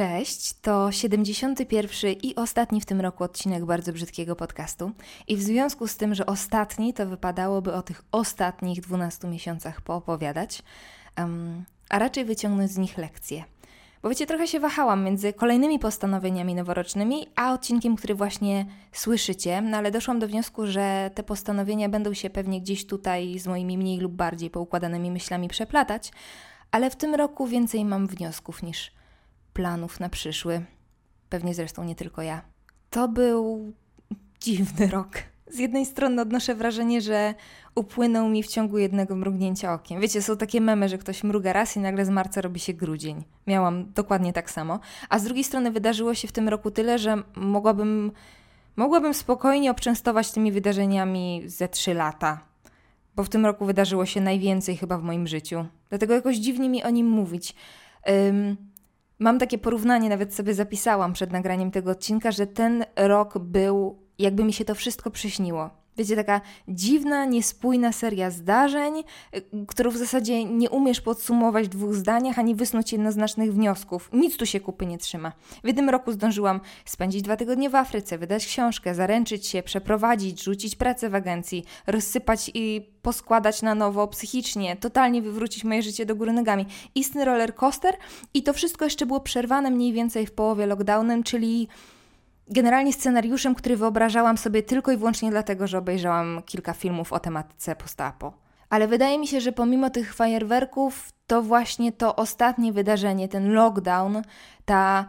Cześć, to 71 i ostatni w tym roku odcinek bardzo brzydkiego podcastu. I w związku z tym, że ostatni, to wypadałoby o tych ostatnich 12 miesiącach poopowiadać, um, a raczej wyciągnąć z nich lekcje. Bo wiecie, trochę się wahałam między kolejnymi postanowieniami noworocznymi, a odcinkiem, który właśnie słyszycie, no ale doszłam do wniosku, że te postanowienia będą się pewnie gdzieś tutaj z moimi mniej lub bardziej poukładanymi myślami przeplatać, ale w tym roku więcej mam wniosków niż planów na przyszły. Pewnie zresztą nie tylko ja. To był dziwny rok. Z jednej strony odnoszę wrażenie, że upłynął mi w ciągu jednego mrugnięcia okiem. Wiecie, są takie memy, że ktoś mruga raz i nagle z marca robi się grudzień. Miałam dokładnie tak samo. A z drugiej strony wydarzyło się w tym roku tyle, że mogłabym, mogłabym spokojnie obczęstować tymi wydarzeniami ze trzy lata. Bo w tym roku wydarzyło się najwięcej chyba w moim życiu. Dlatego jakoś dziwnie mi o nim mówić. Um, Mam takie porównanie, nawet sobie zapisałam przed nagraniem tego odcinka, że ten rok był, jakby mi się to wszystko przyśniło. Wiecie, taka dziwna, niespójna seria zdarzeń, y, którą w zasadzie nie umiesz podsumować w dwóch zdaniach ani wysnuć jednoznacznych wniosków. Nic tu się kupy nie trzyma. W jednym roku zdążyłam spędzić dwa tygodnie w Afryce, wydać książkę, zaręczyć się, przeprowadzić, rzucić pracę w agencji, rozsypać i poskładać na nowo psychicznie, totalnie wywrócić moje życie do góry nogami. Istny roller coaster i to wszystko jeszcze było przerwane mniej więcej w połowie lockdownem, czyli generalnie scenariuszem, który wyobrażałam sobie tylko i wyłącznie dlatego, że obejrzałam kilka filmów o tematyce postapo. Ale wydaje mi się, że pomimo tych fajerwerków, to właśnie to ostatnie wydarzenie, ten lockdown, ta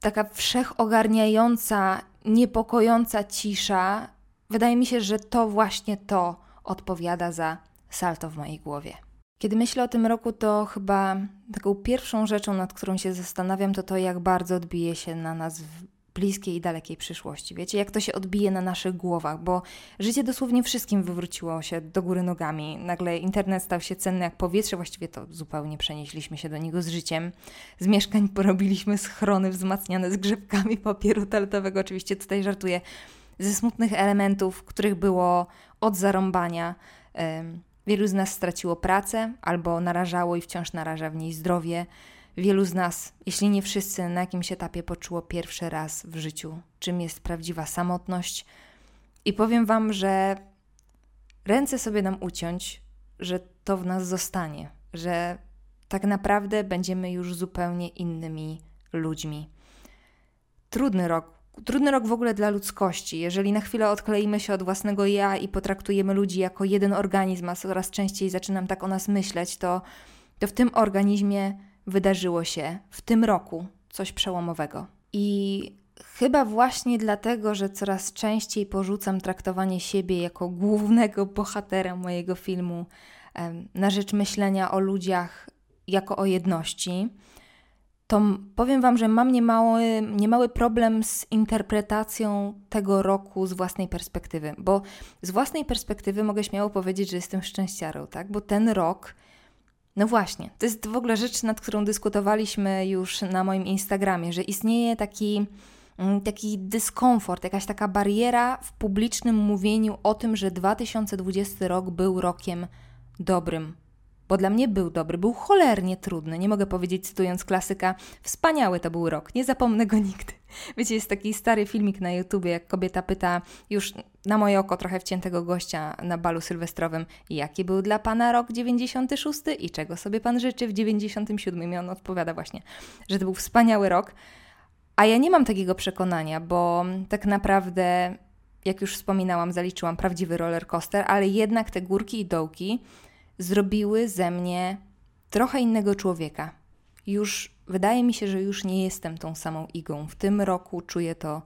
taka wszechogarniająca, niepokojąca cisza, wydaje mi się, że to właśnie to odpowiada za salto w mojej głowie. Kiedy myślę o tym roku, to chyba taką pierwszą rzeczą, nad którą się zastanawiam, to to, jak bardzo odbije się na nas bliskiej i dalekiej przyszłości. Wiecie, jak to się odbije na naszych głowach, bo życie dosłownie wszystkim wywróciło się do góry nogami. Nagle internet stał się cenny jak powietrze, właściwie to zupełnie przenieśliśmy się do niego z życiem. Z mieszkań porobiliśmy schrony wzmacniane zgrzebkami papieru toaletowego. Oczywiście tutaj żartuję. Ze smutnych elementów, których było od zarąbania. Wielu z nas straciło pracę albo narażało i wciąż naraża w niej zdrowie. Wielu z nas, jeśli nie wszyscy, na jakimś etapie poczuło pierwszy raz w życiu, czym jest prawdziwa samotność. I powiem Wam, że ręce sobie nam uciąć, że to w nas zostanie, że tak naprawdę będziemy już zupełnie innymi ludźmi. Trudny rok, trudny rok w ogóle dla ludzkości. Jeżeli na chwilę odkleimy się od własnego ja i potraktujemy ludzi jako jeden organizm, a coraz częściej zaczynam tak o nas myśleć, to, to w tym organizmie wydarzyło się w tym roku coś przełomowego. I chyba właśnie dlatego, że coraz częściej porzucam traktowanie siebie jako głównego bohatera mojego filmu na rzecz myślenia o ludziach jako o jedności, to powiem Wam, że mam niemały, niemały problem z interpretacją tego roku z własnej perspektywy, bo z własnej perspektywy mogę śmiało powiedzieć, że jestem szczęściarą, tak? Bo ten rok no właśnie, to jest w ogóle rzecz, nad którą dyskutowaliśmy już na moim Instagramie, że istnieje taki, mm, taki dyskomfort, jakaś taka bariera w publicznym mówieniu o tym, że 2020 rok był rokiem dobrym, bo dla mnie był dobry, był cholernie trudny. Nie mogę powiedzieć, cytując klasyka, wspaniały to był rok, nie zapomnę go nigdy. Wiecie, jest taki stary filmik na YouTubie, jak kobieta pyta już na moje oko trochę wciętego gościa na balu sylwestrowym, jaki był dla pana rok 96 i czego sobie pan życzy w 97. I on odpowiada właśnie, że to był wspaniały rok. A ja nie mam takiego przekonania, bo tak naprawdę, jak już wspominałam, zaliczyłam prawdziwy roller coaster, ale jednak te górki i dołki zrobiły ze mnie trochę innego człowieka. Już wydaje mi się, że już nie jestem tą samą igą. W tym roku czuję to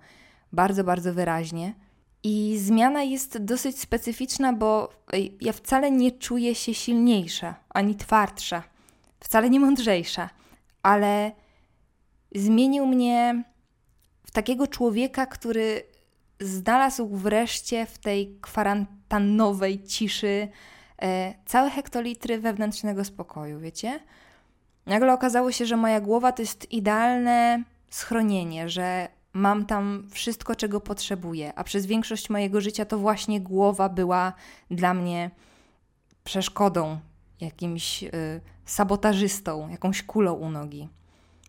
bardzo, bardzo wyraźnie. I zmiana jest dosyć specyficzna, bo ja wcale nie czuję się silniejsza ani twardsza, wcale nie mądrzejsza, ale zmienił mnie w takiego człowieka, który znalazł wreszcie w tej kwarantannowej ciszy e, całe hektolitry wewnętrznego spokoju, wiecie? Nagle okazało się, że moja głowa to jest idealne schronienie, że mam tam wszystko, czego potrzebuję, a przez większość mojego życia to właśnie głowa była dla mnie przeszkodą, jakimś y, sabotażystą, jakąś kulą u nogi.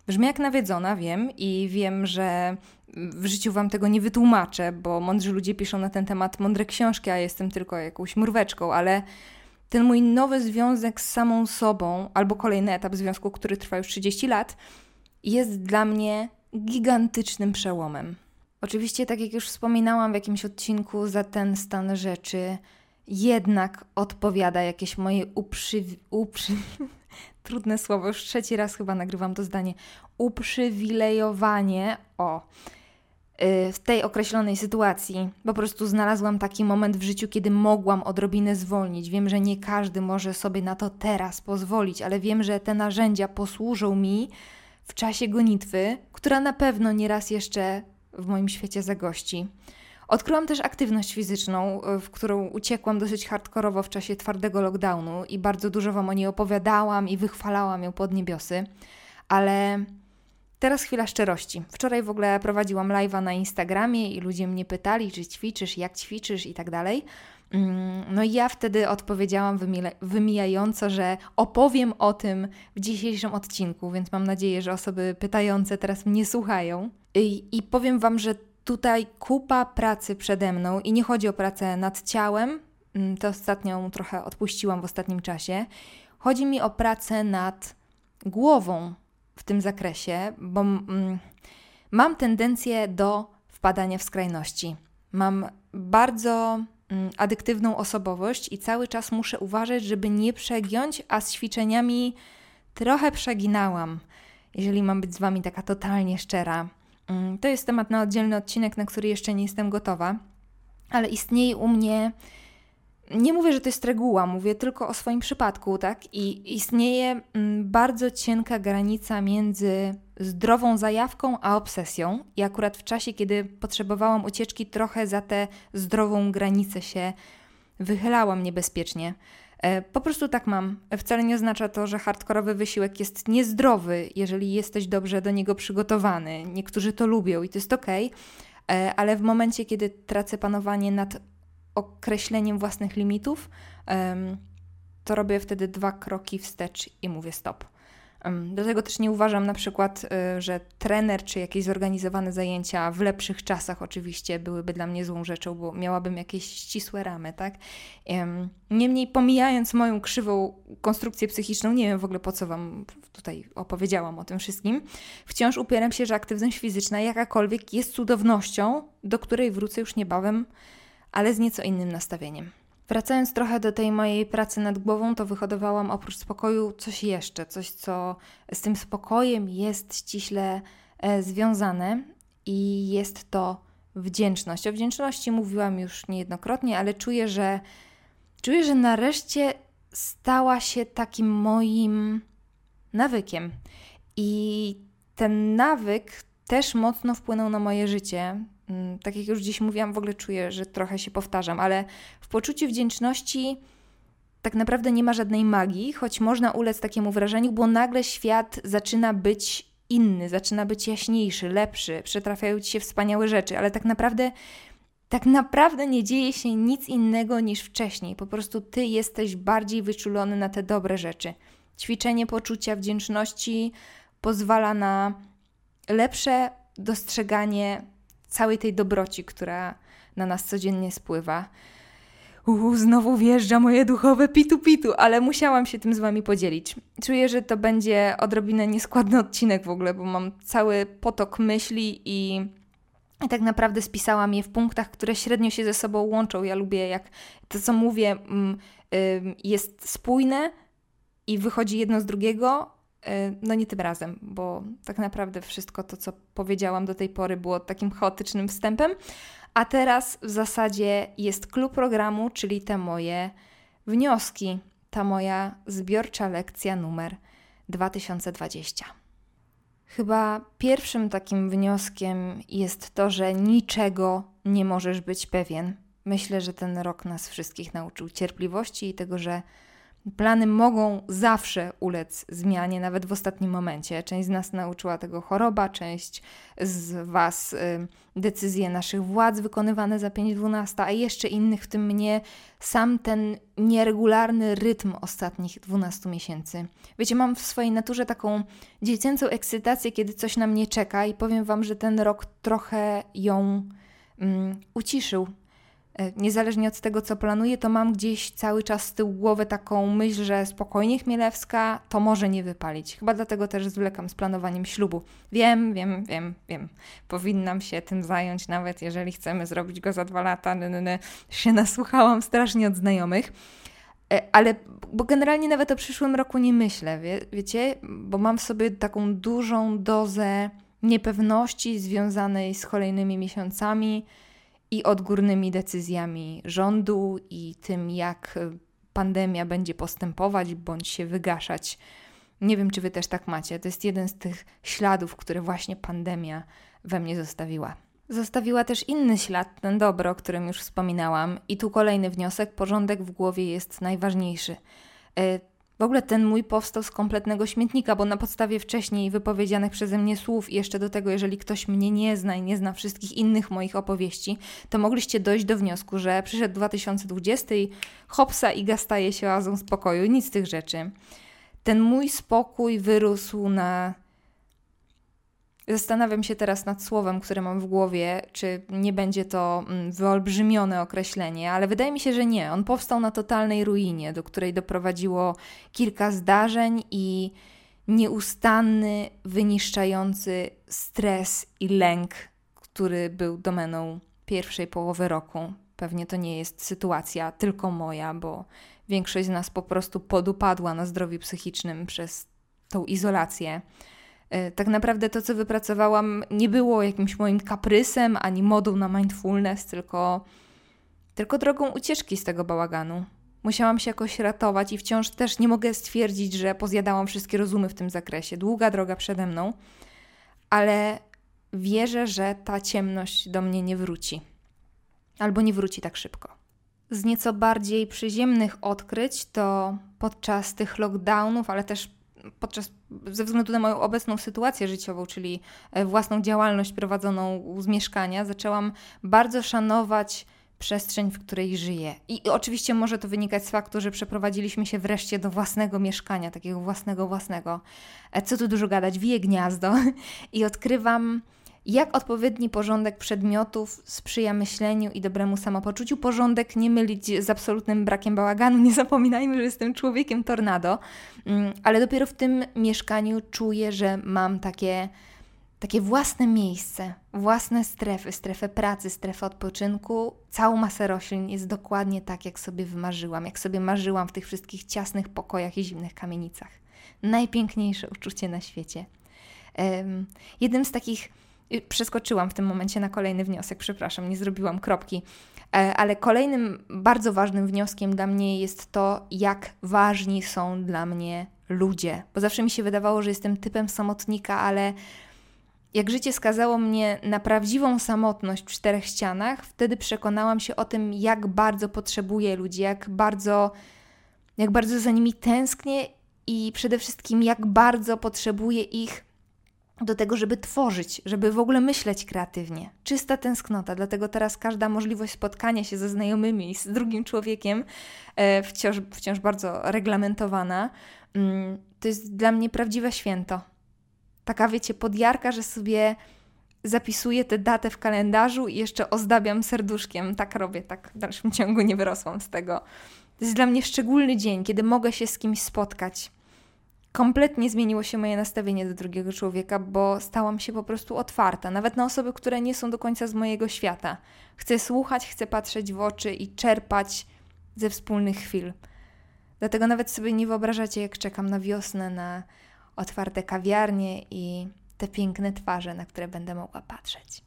Brzmi jak nawiedzona, wiem, i wiem, że w życiu wam tego nie wytłumaczę, bo mądrzy ludzie piszą na ten temat mądre książki, a jestem tylko jakąś murweczką, ale ten mój nowy związek z samą sobą, albo kolejny etap związku, który trwa już 30 lat, jest dla mnie gigantycznym przełomem. Oczywiście, tak jak już wspominałam w jakimś odcinku, za ten stan rzeczy jednak odpowiada jakieś moje uprzy... uprzy... Trudne słowo, już trzeci raz chyba nagrywam to zdanie. Uprzywilejowanie, o, w tej określonej sytuacji. Po prostu znalazłam taki moment w życiu, kiedy mogłam odrobinę zwolnić. Wiem, że nie każdy może sobie na to teraz pozwolić, ale wiem, że te narzędzia posłużą mi w czasie gonitwy, która na pewno nieraz jeszcze w moim świecie zagości. Odkryłam też aktywność fizyczną, y, w którą uciekłam dosyć hardkorowo w czasie twardego lockdownu i bardzo dużo Wam o niej opowiadałam i wychwalałam ją pod niebiosy. Ale teraz chwila szczerości. Wczoraj w ogóle prowadziłam live'a na Instagramie i ludzie mnie pytali, czy ćwiczysz, jak ćwiczysz i tak dalej. Mm, no i ja wtedy odpowiedziałam wymijająco, że opowiem o tym w dzisiejszym odcinku, więc mam nadzieję, że osoby pytające teraz mnie słuchają. I, i powiem Wam, że tutaj kupa pracy przede mną i nie chodzi o pracę nad ciałem, mm, to ostatnią trochę odpuściłam w ostatnim czasie. Chodzi mi o pracę nad głową w tym zakresie, bo mm, mam tendencję do wpadania w skrajności. Mam bardzo mm, adyktywną osobowość i cały czas muszę uważać, żeby nie przegiąć, a z ćwiczeniami trochę przeginałam, jeżeli mam być z Wami taka totalnie szczera. Mm, to jest temat na oddzielny odcinek, na który jeszcze nie jestem gotowa, ale istnieje u mnie. Nie mówię, że to jest reguła, mówię tylko o swoim przypadku, tak? I istnieje mm, bardzo cienka granica między zdrową zajawką a obsesją. I akurat w czasie, kiedy potrzebowałam ucieczki, trochę za tę zdrową granicę się wychylałam niebezpiecznie. E, po prostu tak mam. Wcale nie oznacza to, że hardkorowy wysiłek jest niezdrowy, jeżeli jesteś dobrze do niego przygotowany. Niektórzy to lubią i to jest ok, e, ale w momencie, kiedy tracę panowanie nad określeniem własnych limitów, to robię wtedy dwa kroki wstecz i mówię stop. Dlatego też nie uważam na przykład, y, że trener czy jakieś zorganizowane zajęcia w lepszych czasach oczywiście byłyby dla mnie złą rzeczą, bo miałabym jakieś ścisłe ramy, tak? Niemniej pomijając moją krzywą konstrukcję psychiczną, nie wiem w ogóle po co Wam tutaj opowiedziałam o tym wszystkim, wciąż upieram się, że aktywność fizyczna jakakolwiek jest cudownością, do której wrócę już niebawem, ale z nieco innym nastawieniem. Wracając trochę do tej mojej pracy nad głową, to wyhodowałam oprócz spokoju coś jeszcze, coś, co z tym spokojem jest ściśle e, związane i jest to wdzięczność. O wdzięczności mówiłam już niejednokrotnie, ale czuję, że czuję, że nareszcie stała się takim moim nawykiem. I ten nawyk też mocno wpłynął na moje życie. Mm, tak jak już dziś mówiłam, w ogóle czuję, że trochę się powtarzam, ale w poczuciu wdzięczności tak naprawdę nie ma żadnej magii, choć można ulec takiemu wrażeniu, bo nagle świat zaczyna być inny, zaczyna być jaśniejszy, lepszy, przetrafiają ci się wspaniałe rzeczy, ale tak naprawdę tak naprawdę nie dzieje się nic innego niż wcześniej. Po prostu ty jesteś bardziej wyczulony na te dobre rzeczy. Ćwiczenie poczucia wdzięczności pozwala na lepsze dostrzeganie całej tej dobroci, która na nas codziennie spływa. Uuu, znowu wjeżdża moje duchowe pitu-pitu, ale musiałam się tym z Wami podzielić. Czuję, że to będzie odrobinę nieskładny odcinek w ogóle, bo mam cały potok myśli i, i tak naprawdę spisałam je w punktach, które średnio się ze sobą łączą. Ja lubię, jak to, co mówię, mm, jest spójne i wychodzi jedno z drugiego, no nie tym razem, bo tak naprawdę wszystko to, co powiedziałam do tej pory, było takim chaotycznym wstępem. A teraz w zasadzie jest klub programu, czyli te moje wnioski, ta moja zbiorcza lekcja numer 2020. Chyba pierwszym takim wnioskiem jest to, że niczego nie możesz być pewien. Myślę, że ten rok nas wszystkich nauczył cierpliwości i tego, że Plany mogą zawsze ulec zmianie, nawet w ostatnim momencie. Część z nas nauczyła tego choroba, część z Was y, decyzje naszych władz wykonywane za 5-12, a jeszcze innych, w tym mnie, sam ten nieregularny rytm ostatnich 12 miesięcy. Wiecie, mam w swojej naturze taką dziecięcą ekscytację, kiedy coś na mnie czeka, i powiem Wam, że ten rok trochę ją mm, uciszył niezależnie od tego, co planuję, to mam gdzieś cały czas z tyłu głowy taką myśl, że spokojnie Chmielewska to może nie wypalić. Chyba dlatego też zwlekam z planowaniem ślubu. Wiem, wiem, wiem, wiem. Powinnam się tym zająć, nawet jeżeli chcemy zrobić go za dwa lata. N, się nasłuchałam strasznie od znajomych. E, ale, bo generalnie nawet o przyszłym roku nie myślę, wie, wiecie, bo mam w sobie taką dużą dozę niepewności związanej z kolejnymi miesiącami, i odgórnymi decyzjami rządu i tym, jak pandemia będzie postępować bądź się wygaszać. Nie wiem, czy wy też tak macie. To jest jeden z tych śladów, które właśnie pandemia we mnie zostawiła. Zostawiła też inny ślad, ten dobry, o którym już wspominałam, i tu kolejny wniosek: porządek w głowie jest najważniejszy. W ogóle ten mój powstał z kompletnego śmietnika, bo na podstawie wcześniej wypowiedzianych przeze mnie słów, i jeszcze do tego, jeżeli ktoś mnie nie zna i nie zna wszystkich innych moich opowieści, to mogliście dojść do wniosku, że przyszedł 2020 i hopsa i gastaje się oazą spokoju. Nic z tych rzeczy. Ten mój spokój wyrósł na Zastanawiam się teraz nad słowem, które mam w głowie, czy nie będzie to mm, wyolbrzymione określenie, ale wydaje mi się, że nie. On powstał na totalnej ruinie, do której doprowadziło kilka zdarzeń i nieustanny, wyniszczający stres i lęk, który był domeną pierwszej połowy roku. Pewnie to nie jest sytuacja tylko moja, bo większość z nas po prostu podupadła na zdrowiu psychicznym przez tą izolację. E, tak naprawdę to, co wypracowałam, nie było jakimś moim kaprysem ani modą na mindfulness, tylko, tylko drogą ucieczki z tego bałaganu. Musiałam się jakoś ratować i wciąż też nie mogę stwierdzić, że pozjadałam wszystkie rozumy w tym zakresie. Długa droga przede mną, ale wierzę, że ta ciemność do mnie nie wróci. Albo nie wróci tak szybko. Z nieco bardziej przyziemnych odkryć to podczas tych lockdownów, ale też podczas, ze względu na moją obecną sytuację życiową, czyli e, własną działalność prowadzoną z mieszkania, zaczęłam bardzo szanować przestrzeń, w której żyję. I oczywiście może to wynikać z faktu, że przeprowadziliśmy się wreszcie do własnego mieszkania, takiego własnego, własnego. E, co tu dużo gadać, wije gniazdo i odkrywam jak odpowiedni porządek przedmiotów sprzyja myśleniu i dobremu samopoczuciu? Porządek nie mylić z absolutnym brakiem bałaganu. Nie zapominajmy, że jestem człowiekiem tornado, mm, ale dopiero w tym mieszkaniu czuję, że mam takie, takie własne miejsce, własne strefy, strefę pracy, strefę odpoczynku. Całą masę roślin jest dokładnie tak, jak sobie wymarzyłam, jak sobie marzyłam w tych wszystkich ciasnych pokojach i zimnych kamienicach. Najpiękniejsze uczucie na świecie. Um, jednym z takich Przeskoczyłam w tym momencie na kolejny wniosek, przepraszam, nie zrobiłam kropki. E, ale kolejnym bardzo ważnym wnioskiem dla mnie jest to, jak ważni są dla mnie ludzie. Bo zawsze mi się wydawało, że jestem typem samotnika, ale jak życie skazało mnie na prawdziwą samotność w czterech ścianach, wtedy przekonałam się o tym, jak bardzo potrzebuję ludzi, jak bardzo, jak bardzo za nimi tęsknię i przede wszystkim jak bardzo potrzebuję ich do tego, żeby tworzyć, żeby w ogóle myśleć kreatywnie. Czysta tęsknota, dlatego teraz każda możliwość spotkania się ze znajomymi, z drugim człowiekiem, e, wciąż, wciąż bardzo reglamentowana, mm, to jest dla mnie prawdziwe święto. Taka, wiecie, podjarka, że sobie zapisuję tę datę w kalendarzu i jeszcze ozdabiam serduszkiem. Tak robię, tak w dalszym ciągu nie wyrosłam z tego. To jest dla mnie szczególny dzień, kiedy mogę się z kimś spotkać kompletnie zmieniło się moje nastawienie do drugiego człowieka, bo stałam się po prostu otwarta, nawet na osoby, które nie są do końca z mojego świata. Chcę słuchać, chcę patrzeć w oczy i czerpać ze wspólnych chwil. Dlatego nawet sobie nie wyobrażacie, jak czekam na wiosnę, na otwarte kawiarnie i te piękne twarze, na które będę mogła patrzeć.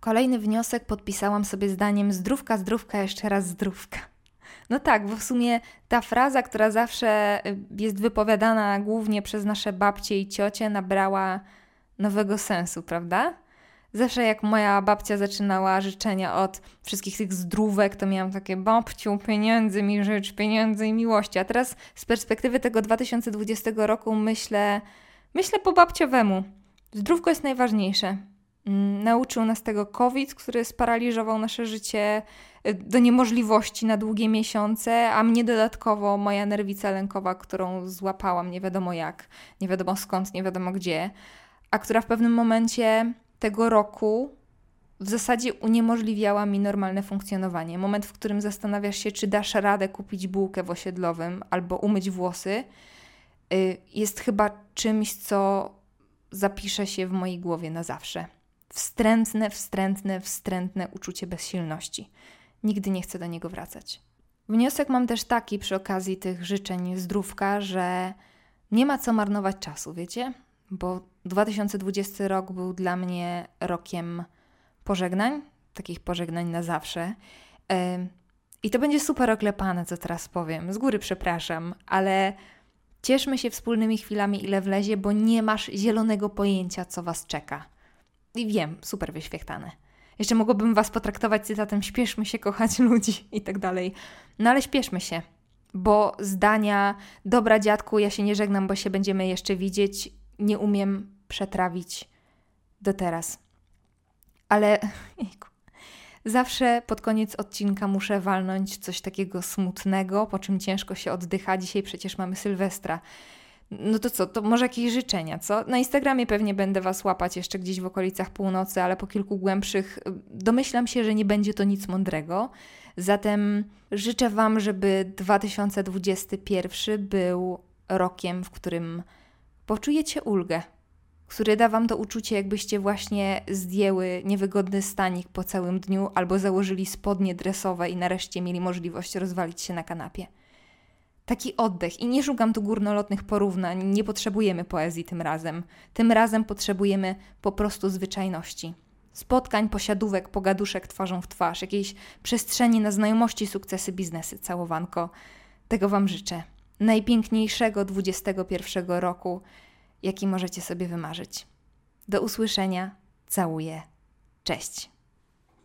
Kolejny wniosek podpisałam sobie zdaniem zdrówka, zdrówka, jeszcze raz zdrówka. No tak, bo w sumie ta fraza, która zawsze y, jest wypowiadana głównie przez nasze babcie i ciocie, nabrała nowego sensu, prawda? Zawsze jak moja babcia zaczynała życzenia od wszystkich tych zdrówek, to miałam takie babciu, pieniędzy mi życz, pieniędzy i miłości. A teraz z perspektywy tego 2020 roku myślę, myślę po babciowemu. Zdrówko jest najważniejsze. Mm, nauczył nas tego COVID, który sparaliżował nasze życie y, do niemożliwości na długie miesiące, a mnie dodatkowo moja nerwica lękowa, którą złapałam nie wiadomo jak, nie wiadomo skąd, nie wiadomo gdzie, a która w pewnym momencie tego roku w zasadzie uniemożliwiała mi normalne funkcjonowanie. Moment, w którym zastanawiasz się, czy dasz radę kupić bułkę w osiedlowym albo umyć włosy, y, jest chyba czymś, co zapisze się w mojej głowie na zawsze. Wstrętne, wstrętne, wstrętne uczucie bezsilności. Nigdy nie chcę do niego wracać. Wniosek mam też taki przy okazji tych życzeń zdrówka, że nie ma co marnować czasu, wiecie? Bo 2020 rok był dla mnie rokiem pożegnań, takich pożegnań na zawsze. I to będzie super oklepane, co teraz powiem. Z góry przepraszam, ale cieszmy się wspólnymi chwilami, ile wlezie, bo nie masz zielonego pojęcia, co was czeka. I wiem, super wyświechtane. Jeszcze mogłabym was potraktować cytatem śpieszmy się kochać ludzi i tak dalej. No ale śpieszmy się, bo zdania dobra dziadku, ja się nie żegnam, bo się będziemy jeszcze widzieć, nie umiem przetrawić do teraz. Ale zawsze pod koniec odcinka muszę walnąć coś takiego smutnego, po czym ciężko się oddycha. Dzisiaj przecież mamy Sylwestra. No to co, to może jakieś życzenia, co? Na Instagramie pewnie będę Was łapać jeszcze gdzieś w okolicach północy, ale po kilku głębszych y, domyślam się, że nie będzie to nic mądrego. Zatem życzę Wam, żeby 2021 był rokiem, w którym poczujecie ulgę, który da Wam to uczucie, jakbyście właśnie zdjęły niewygodny stanik po całym dniu albo założyli spodnie dresowe i nareszcie mieli możliwość rozwalić się na kanapie. Taki oddech i nie szukam tu górnolotnych porównań, nie potrzebujemy poezji tym razem. Tym razem potrzebujemy po prostu zwyczajności. Spotkań, posiadówek, pogaduszek twarzą w twarz, jakiejś przestrzeni na znajomości, sukcesy, biznesy, całowanko. Tego Wam życzę najpiękniejszego 21 roku, jaki możecie sobie wymarzyć. Do usłyszenia. Całuję. Cześć.